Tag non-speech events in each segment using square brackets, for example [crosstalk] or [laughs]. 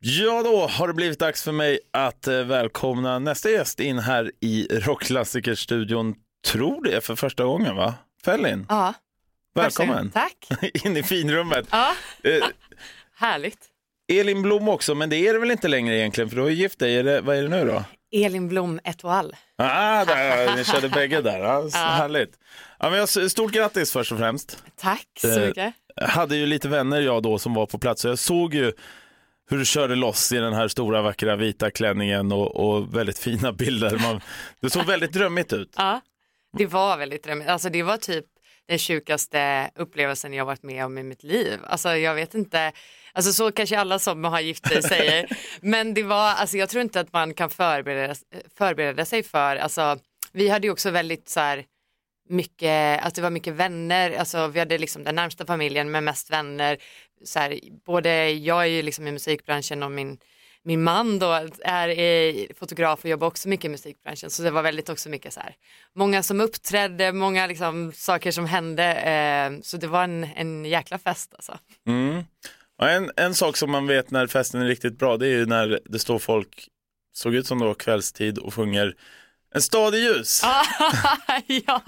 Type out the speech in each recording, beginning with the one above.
Ja, då har det blivit dags för mig att eh, välkomna nästa gäst in här i Rockklassikerstudion. Tror det för första gången, va? Fällin, Ja, välkommen tack. [laughs] in i finrummet. Ja, Eh, [laughs] härligt. Elin Blom också, men det är det väl inte längre egentligen, för du har ju gift dig. Är det, vad är det nu då? Elin Blom Etoile. Ah, där, ni körde bägge där. Ja, [laughs] så Härligt. Ja, men jag, stort grattis först och främst. Tack så Eh, mycket. Jag hade ju lite vänner jag då som var på plats. Så jag såg ju hur du körde loss i den här stora vackra vita klänningen och, och väldigt fina bilder. Man, det såg väldigt drömmigt ut. Ja, det var väldigt drömmigt. Alltså det var typ den sjukaste upplevelsen jag varit med om i mitt liv. Alltså jag vet inte, alltså så kanske alla som har gift sig säger. [laughs] Men det var, alltså jag tror inte att man kan förbereda, förbereda sig för, alltså vi hade ju också väldigt så här mycket, alltså det var mycket vänner, alltså vi hade liksom den närmsta familjen med mest vänner. Så här, både jag är ju liksom i musikbranschen och min, min man då är fotograf och jobbar också mycket i musikbranschen så det var väldigt också mycket så här, många som uppträdde, många liksom saker som hände, eh, så det var en, en jäkla fest alltså. Mm. Och en, en sak som man vet när festen är riktigt bra det är ju när det står folk, såg ut som det var kvällstid och sjunger en stad i ljus. [laughs] ja,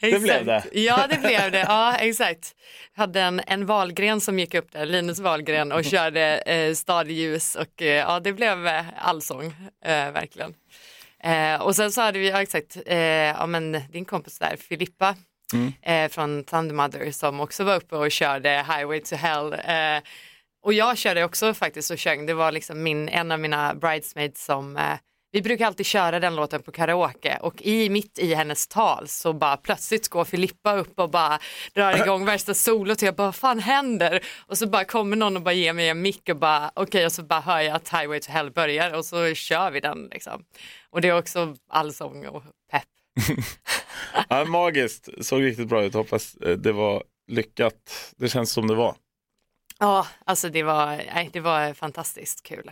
Det blev exakt. det. Ja, det blev det. Ja, exakt. Jag hade en, en Wahlgren som gick upp där, Linus Wahlgren, och körde eh, Stadljus och eh, ja, det blev eh, allsång, eh, verkligen. Eh, och sen så hade vi, ja, exakt, eh, ja, men din kompis där, Filippa, eh, från Thunder Mother, som också var uppe och körde Highway to Hell. Och jag körde också faktiskt och sjöng, det var liksom min, en av mina bridesmaids som vi brukar alltid köra den låten på karaoke och i mitt i hennes tal så bara plötsligt går Filippa upp och bara drar igång värsta solot och jag bara vad fan händer? Och så bara kommer någon och bara ger mig en mick och bara okej och så bara hör jag att Highway to Hell börjar och så kör vi den liksom. Och det är också allsång och pepp. [laughs] Ja, magiskt, såg riktigt bra ut. Hoppas eh, det var lyckat. Det känns som det var. Ja, alltså det var, nej, det var fantastiskt kul.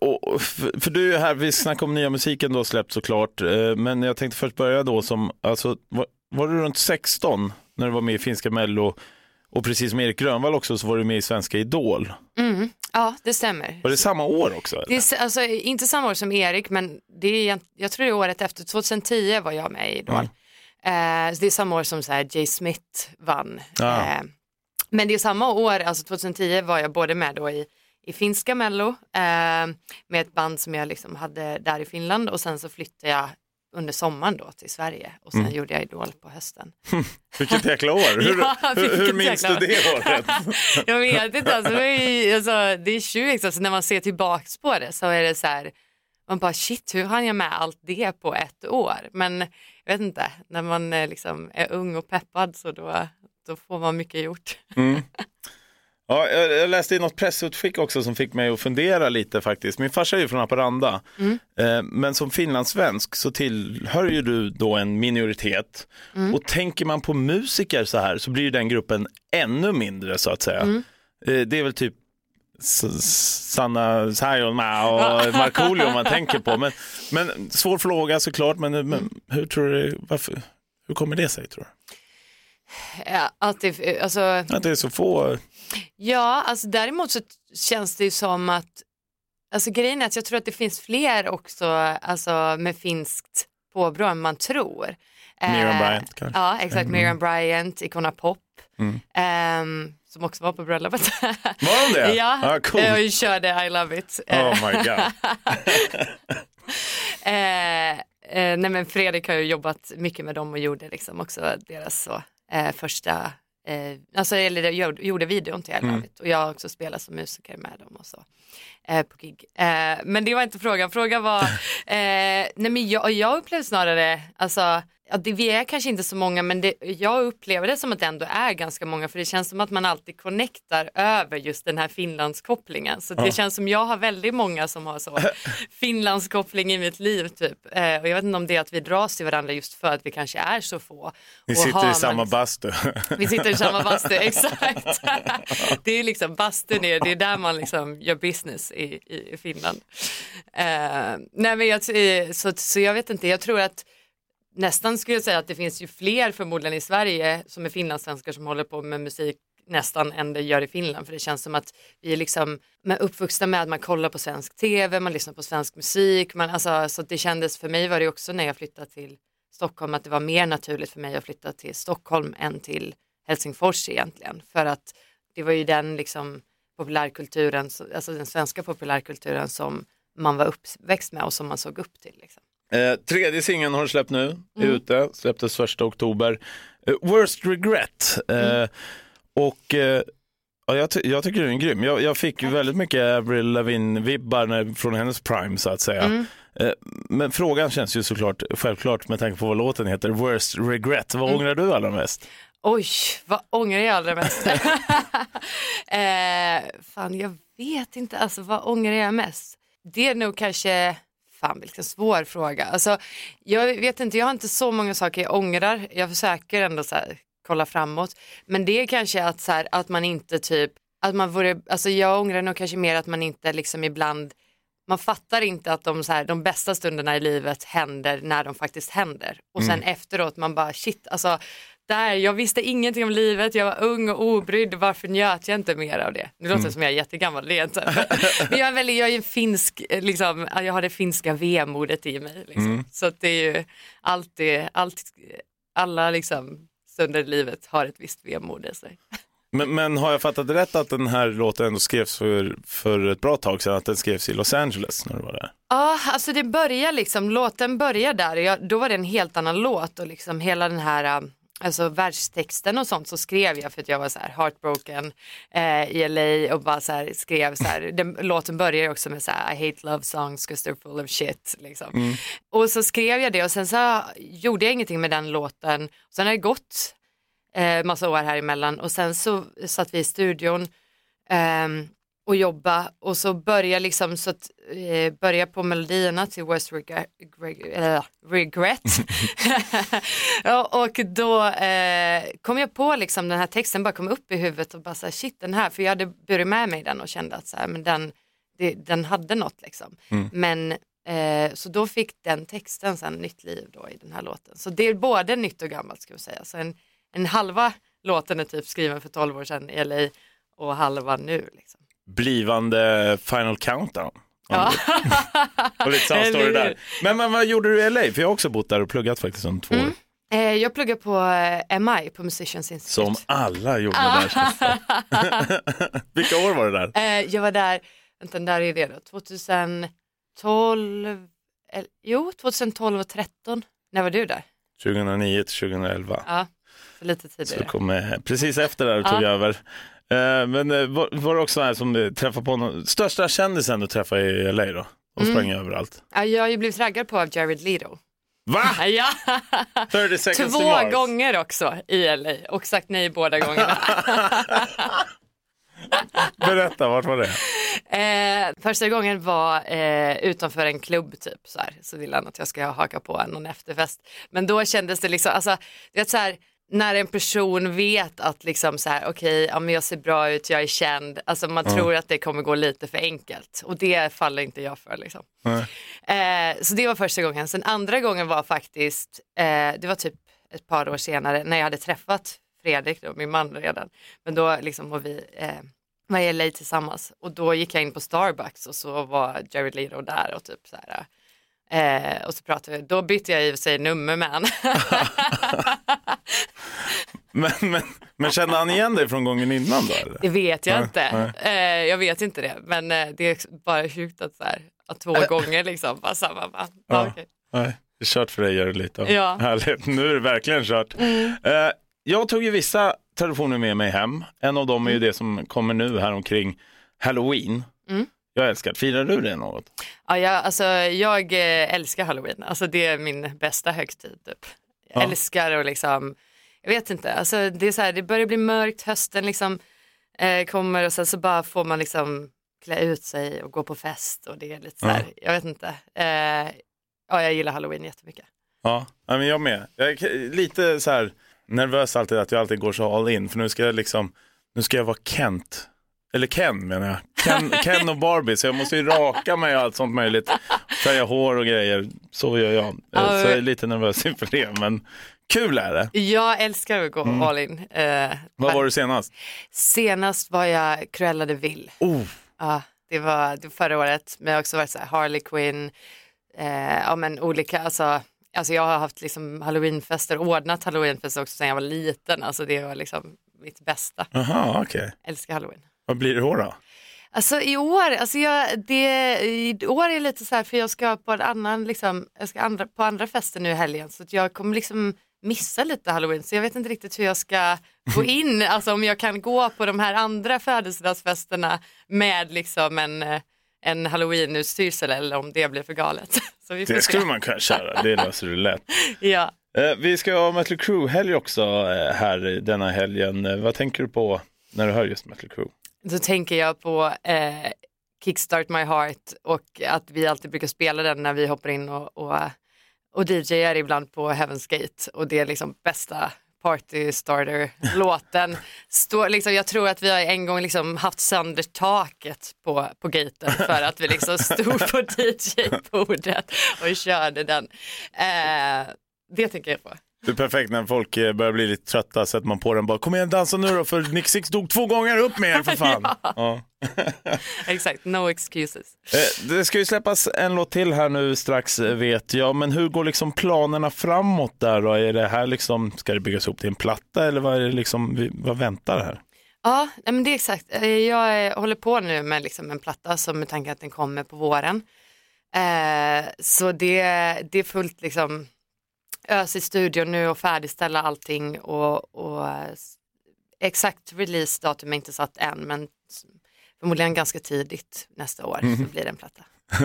Och, och för, du är här, vi snackar om nya musiken du har släppt såklart, eh, men jag tänkte först börja då som, alltså, var, var du runt 16 när du var med i finska mello och precis som Erik Grönvall också så var du med i Svenska Idol. Mm. Ja, det stämmer. Var det samma år också? eller? Det är, alltså, inte samma år som Erik, men det är, jag tror det är året efter, 2010 var jag med i Idol. Eh, så det är samma år som så här, Jay Smith vann. Ah. Eh, men det är samma år, alltså 2010 var jag både med då i, i finska mello eh, med ett band som jag liksom hade där i Finland och sen så flyttade jag under sommaren då till Sverige och sen gjorde jag Idol på hösten. [laughs] Vilket jäkla år! [laughs] Hur, Ja, hur, hur minns du det året? [laughs] jag vet inte, alltså, det, är, alltså, det är sjukt, alltså, när man ser tillbaks på det så är det så här, man bara shit hur hann jag med allt det på ett år? Men jag vet inte, när man liksom är ung och peppad så då, då får man mycket gjort. Ja, jag, läste i något pressutskick också som fick mig att fundera lite faktiskt. Min farsa är ju från Haparanda, eh, men som finlandssvensk så tillhör ju du då en minoritet. Och tänker man på musiker så här så blir ju den gruppen ännu mindre så att säga. Eh, det är väl typ Sanna Saijonmaa och [laughs] Markoolio man tänker på. Men, men svår fråga såklart, men, men hur tror du, varför, hur kommer det sig tror du? Ja, att det, alltså, Att det är så få? ja, alltså däremot så känns det ju som att, alltså grejen är att jag tror att det finns fler också alltså, med finskt påbrå än man tror. Miriam Eh, Bryant kanske? Ja, exakt. Miriam Bryant, Icona Pop, Mm. ehm, som också var på bröllopet. Var de det? [laughs] ja, Ah, coolt. och körde I love it. Oh my god. [laughs] Eh, eh, nej men Fredrik har ju jobbat mycket med dem och gjorde liksom också deras så, eh, första, eh, alltså eller gjorde, gjorde videon till I Mm. och jag har också spelat som musiker med dem och så. Eh, på gig. Eh, men det var inte frågan, frågan var, [laughs] eh, nej men jag, jag upplevde snarare, alltså Ja, det, vi är kanske inte så många men det, jag upplever det som att det ändå är ganska många för det känns som att man alltid connectar över just den här Finlandskopplingen. Så det känns som jag har väldigt många som har så [laughs] Finlandskoppling i mitt liv typ. Eh, och jag vet inte om det är att vi dras till varandra just för att vi kanske är så få. Och sitter har i man samma liksom- bastu. [laughs] vi sitter i samma bastu, [laughs] exakt. det är liksom bastun, är, det är där man liksom gör business i, i Finland. Eh, nej men jag, så, så jag vet inte, jag tror att nästan skulle jag säga att det finns ju fler förmodligen i Sverige som är finlandssvenskar som håller på med musik nästan än det gör i Finland för det känns som att vi är liksom med uppvuxna med att man kollar på svensk tv, man lyssnar på svensk musik, man, alltså, så det kändes för mig var det också när jag flyttade till Stockholm att det var mer naturligt för mig att flytta till Stockholm än till Helsingfors egentligen för att det var ju den liksom populärkulturen, alltså den svenska populärkulturen som man var uppväxt med och som man såg upp till. Liksom. Eh, tredje singeln har du släppt nu, mm. ute, släpptes första oktober. Eh, Worst Regret. Eh, mm. Och eh, ja, jag, ty jag, tycker den är grym. Jag, jag fick ju väldigt mycket Avril Lavigne-vibbar från hennes prime så att säga. Mm. Eh, men frågan känns ju såklart självklart med tanke på vad låten heter, Worst Regret. Vad mm. ångrar du allra mest? Oj, vad ångrar jag allra mest? [laughs] eh, fan, jag vet inte, alltså vad ångrar jag mest? Det är nog kanske, fan vilken svår fråga. Alltså, jag vet inte, jag har inte så många saker jag ångrar. Jag försöker ändå så här, kolla framåt. Men det är kanske att, så här, att man inte typ, att man vore, alltså jag ångrar nog kanske mer att man inte liksom ibland man fattar inte att de, så här, de bästa stunderna i livet händer när de faktiskt händer. Och sen mm. efteråt man bara shit, alltså där, jag visste ingenting om livet, jag var ung och obrydd, varför njöt jag inte mer av det? Nu låter det mm. som jag är jättegammal, det är inte. [laughs] Men jag är, väldigt, jag är en finsk, liksom, jag har det finska vemodet i mig. Liksom. Mm. Så det är ju alltid, allt, alla liksom, stunder i livet har ett visst vemod i sig. Men, men, har jag fattat rätt att den här låten ändå skrevs för, för ett bra tag sedan, att den skrevs i Los Angeles när du var där? Ja, alltså det börjar liksom, låten börjar där, jag, då var det en helt annan låt och liksom hela den här alltså världstexten och sånt så skrev jag för att jag var så här heartbroken eh, i LA och bara så här skrev så här, den, låten börjar också med så här I hate love songs because they're full of shit liksom. Mm. Och så skrev jag det och sen så gjorde jag ingenting med den låten. Sen har det gått eh, massa år här emellan och sen så satt vi i studion eh, och jobba och så börja liksom så att, eh, börja på melodierna till West Regret, [laughs] äh, regret. och då eh, kom jag på liksom den här texten bara kom upp i huvudet och bara så här, shit den här, för jag hade burit med mig den och kände att så här, men den, det, den hade något liksom. Mm. Men eh, så då fick den texten sen nytt liv då i den här låten. Så det är både nytt och gammalt ska vi säga. Så en, en halva låten är typ skriven för 12 år sedan i LA och halva nu. Liksom blivande Final Countdown. Ja. och lite samma [laughs] story där. Men, men vad gjorde du i LA? För jag har också bott där och pluggat faktiskt under två mm. år. Eh, jag pluggar på eh, MI, på Musicians Institute. Som alla gjorde där. [laughs] Vilka år var du där? Eh, jag var där, vänta, där är det då, 2012, jo 2012 och 2013. När var du där? 2009 till 2011. Ja, lite tidigare. Så kom, precis efter där tog jag över. Eh, men eh, var, var det också här som eh, träffade på någon, största kändisen du träffade i LA då? Och mm. sprang överallt. Ja, jag har ju blivit raggad på av Jared Leto. Va? [laughs] Ja. 30 seconds Två to gånger också i LA och sagt nej båda gångerna. [laughs] Berätta, vart var det? [laughs] Eh, första gången var eh, utanför en klubb typ så här. Så ville han att jag ska haka på någon efterfest. Men då kändes det liksom, alltså, vet, så här, när en person vet att liksom så här, okej, okay, ja, jag ser bra ut, jag är känd, alltså man mm. tror att det kommer gå lite för enkelt och det faller inte jag för. Liksom. Eh, så det var första gången. Sen andra gången var faktiskt, eh, det var typ ett par år senare när jag hade träffat Fredrik, då, min man redan, men då liksom var vi eh, var i LA tillsammans och då gick jag in på Starbucks och så var Jared Leto där och typ så här Eh, och så pratade vi, då bytte jag i och för sig nummer med honom. [laughs] [laughs] men, men, men kände han igen dig från gången innan då? Eller? Det vet jag nej, inte. Nej. Eh, jag vet inte det, men eh, det är bara sjukt att, så här, att två äh. gånger liksom, bara samma. Bara, ja, okay. nej, det är kört för dig, det lite. Ja. Härligt, nu är det verkligen kört. Mm. Jag tog ju vissa traditioner med mig hem. En av dem är ju mm. det som kommer nu här omkring Halloween. Mm. Jag älskar Firar du det något? Ja, jag, alltså, jag älskar halloween. Alltså, det är min bästa högtid. Typ. Jag ja. älskar och liksom, jag vet inte, alltså, det, är så här, det börjar bli mörkt, hösten liksom, eh, kommer och sen så bara får man liksom klä ut sig och gå på fest och det är lite så här, ja. jag vet inte. Eh, ja, jag gillar halloween jättemycket. Ja, men jag med. Jag är lite så här nervös alltid att jag alltid går så all in för nu ska jag liksom, nu ska jag vara Kent eller Ken menar jag. Ken, [laughs] Ken och Barbie, så jag måste ju raka mig och allt sånt möjligt. Färga hår och grejer, så gör jag. Ja, så jag är lite nervös inför det, men Kul är det. Jag älskar att gå all in. Eh, Vad var du senast? Senast var jag Cruella de Vil. Oh, Ja, det var, det var förra året, men jag har också varit så här Harley Quinn, eh, ja men olika, alltså, alltså jag har haft liksom halloweenfester, ordnat halloweenfester också sedan jag var liten, alltså det var liksom mitt bästa, aha, okej. älskar halloween. Vad blir det då? då? Alltså i år, alltså jag, det, i år är lite så här för jag ska på en annan, liksom, jag ska andra, på andra fester nu i helgen så jag kommer liksom missa lite halloween så jag vet inte riktigt hur jag ska gå [laughs] in, alltså om jag kan gå på de här andra födelsedagsfesterna med liksom en, eh, en halloween-utstyrsel eller om det blir för galet. [laughs] Det skulle man kunna köra, det löser du lätt. [laughs] Ja. Eh, vi ska ha Mötley Crüe-helg också eh, här denna helgen. Vad tänker du på när du hör just Mötley Crüe? Då tänker jag på eh, Kickstart My Heart och att vi alltid brukar spela den när vi hoppar in och, och, och DJar ibland på Heaven's Gate och det är liksom bästa party starter-låten. [laughs] Står Liksom, jag tror att vi har en gång liksom haft sönder taket på, på gaten för att vi liksom [laughs] stod på DJ-bordet och körde den. Eh, det tänker jag på. Det är perfekt när folk eh, börjar bli lite trötta, sätter man på den bara kom igen dansa nu då för Nick Six dog två gånger, upp med er för fan. [laughs] ja. [laughs] Exakt, no excuses. Eh, Det ska ju släppas en låt till här nu strax eh, vet jag, men hur går liksom planerna framåt där då? Är det här liksom, ska det byggas ihop till en platta eller vad är det liksom, vad väntar här? Ja, men det är exakt. Jag håller på nu med liksom en platta som med tanke att den kommer på våren. Eh, så det, det är fullt liksom ös i studion nu och färdigställa allting och, och exakt releasedatum är inte satt än men förmodligen ganska tidigt nästa år så blir det en platta. [laughs]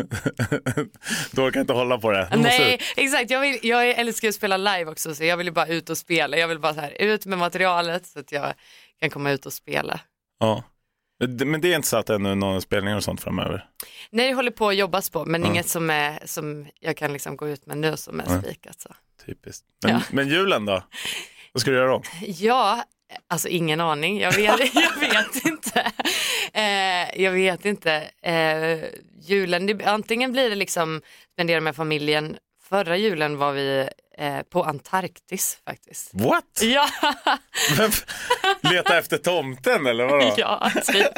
du orkar inte hålla på det? Du Nej, exakt. Jag, vill, jag älskar att spela live också så jag vill ju bara ut och spela. Jag vill bara så här, ut med materialet så att jag kan komma ut och spela. Ja. Det- Men det är inte så att ännu någon spelningar och sånt framöver? Nej, det håller på att jobbas på, men Ja. inget som, är, som jag kan liksom gå ut med nu som är Nej. spikat. Så. Typiskt. Men, Ja. men julen då? Vad ska du göra då? Ja, alltså ingen aning. Jag vet, [laughs] jag vet inte. Eh, jag vet inte. Eh, julen, det, antingen blir det liksom spendera med familjen. Förra julen var vi eh, på Antarktis faktiskt. What? [laughs] Ja, Leta efter tomten eller vadå? [laughs] ja typ.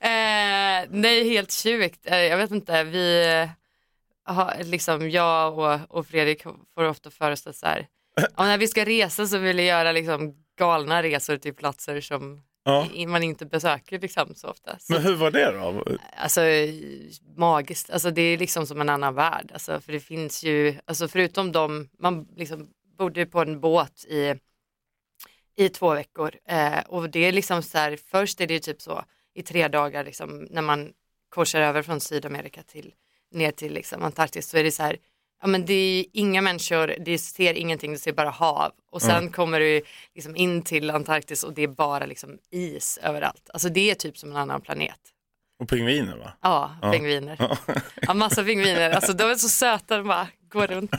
eh, nej, helt sjukt. Eh, jag vet inte, vi har, liksom jag och, och Fredrik får ofta föreställa så här, ja, när vi ska resa så vill jag göra liksom galna resor till platser som Ja. man inte besöker liksom så ofta. Så, Men hur var det då? Alltså magiskt, alltså det är liksom som en annan värld. Alltså, för det finns ju, alltså förutom de, man liksom bodde på en båt i, i två veckor eh, och det är liksom så här, först är det typ så i tre dagar liksom när man korsar över från Sydamerika till ner till liksom Antarktis så är det så här, ja men det är inga människor, det ser ingenting, det ser bara hav och sen kommer du liksom in till Antarktis och det är bara liksom is överallt. Alltså det är typ som en annan planet. Och pingviner va? Ja, pingviner. Ja, massa pingviner. Alltså de är så söta, de bara går runt. eh,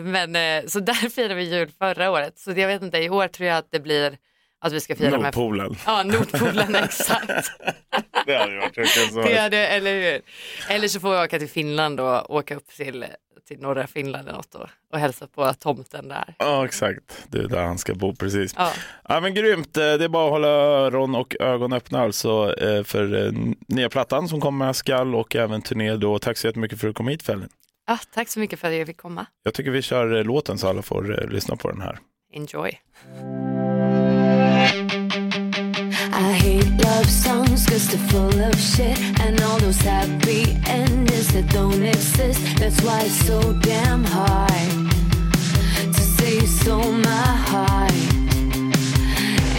[laughs] men eh, så där firade vi jul förra året. Så jag vet inte, i år tror jag att det blir att vi ska fira med Nordpolen. Ja, Nordpolen [laughs] exakt. Det hade varit. Det det, eller hur? Eller så får vi åka till Finland och åka upp till, till norra Finland eller något och, och hälsa på tomten där. Ja, exakt. Det är där han ska bo precis. Ja. Ja, men grymt. Eh, Det är bara att hålla öron och ögon öppna alltså eh, för eh, nya plattan som kommer med skall och även turné då. Tack så jättemycket för att du kom hit Fällen. Ah, tack så mycket för att jag fick komma. Jag tycker vi kör låten så alla får lyssna på den här. Enjoy. Love songs cause they're full of shit. And all those happy endings that don't exist That's why it's so damn hard To say stole my heart.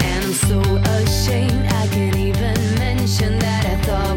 And I'm so ashamed I can't even mention that I thought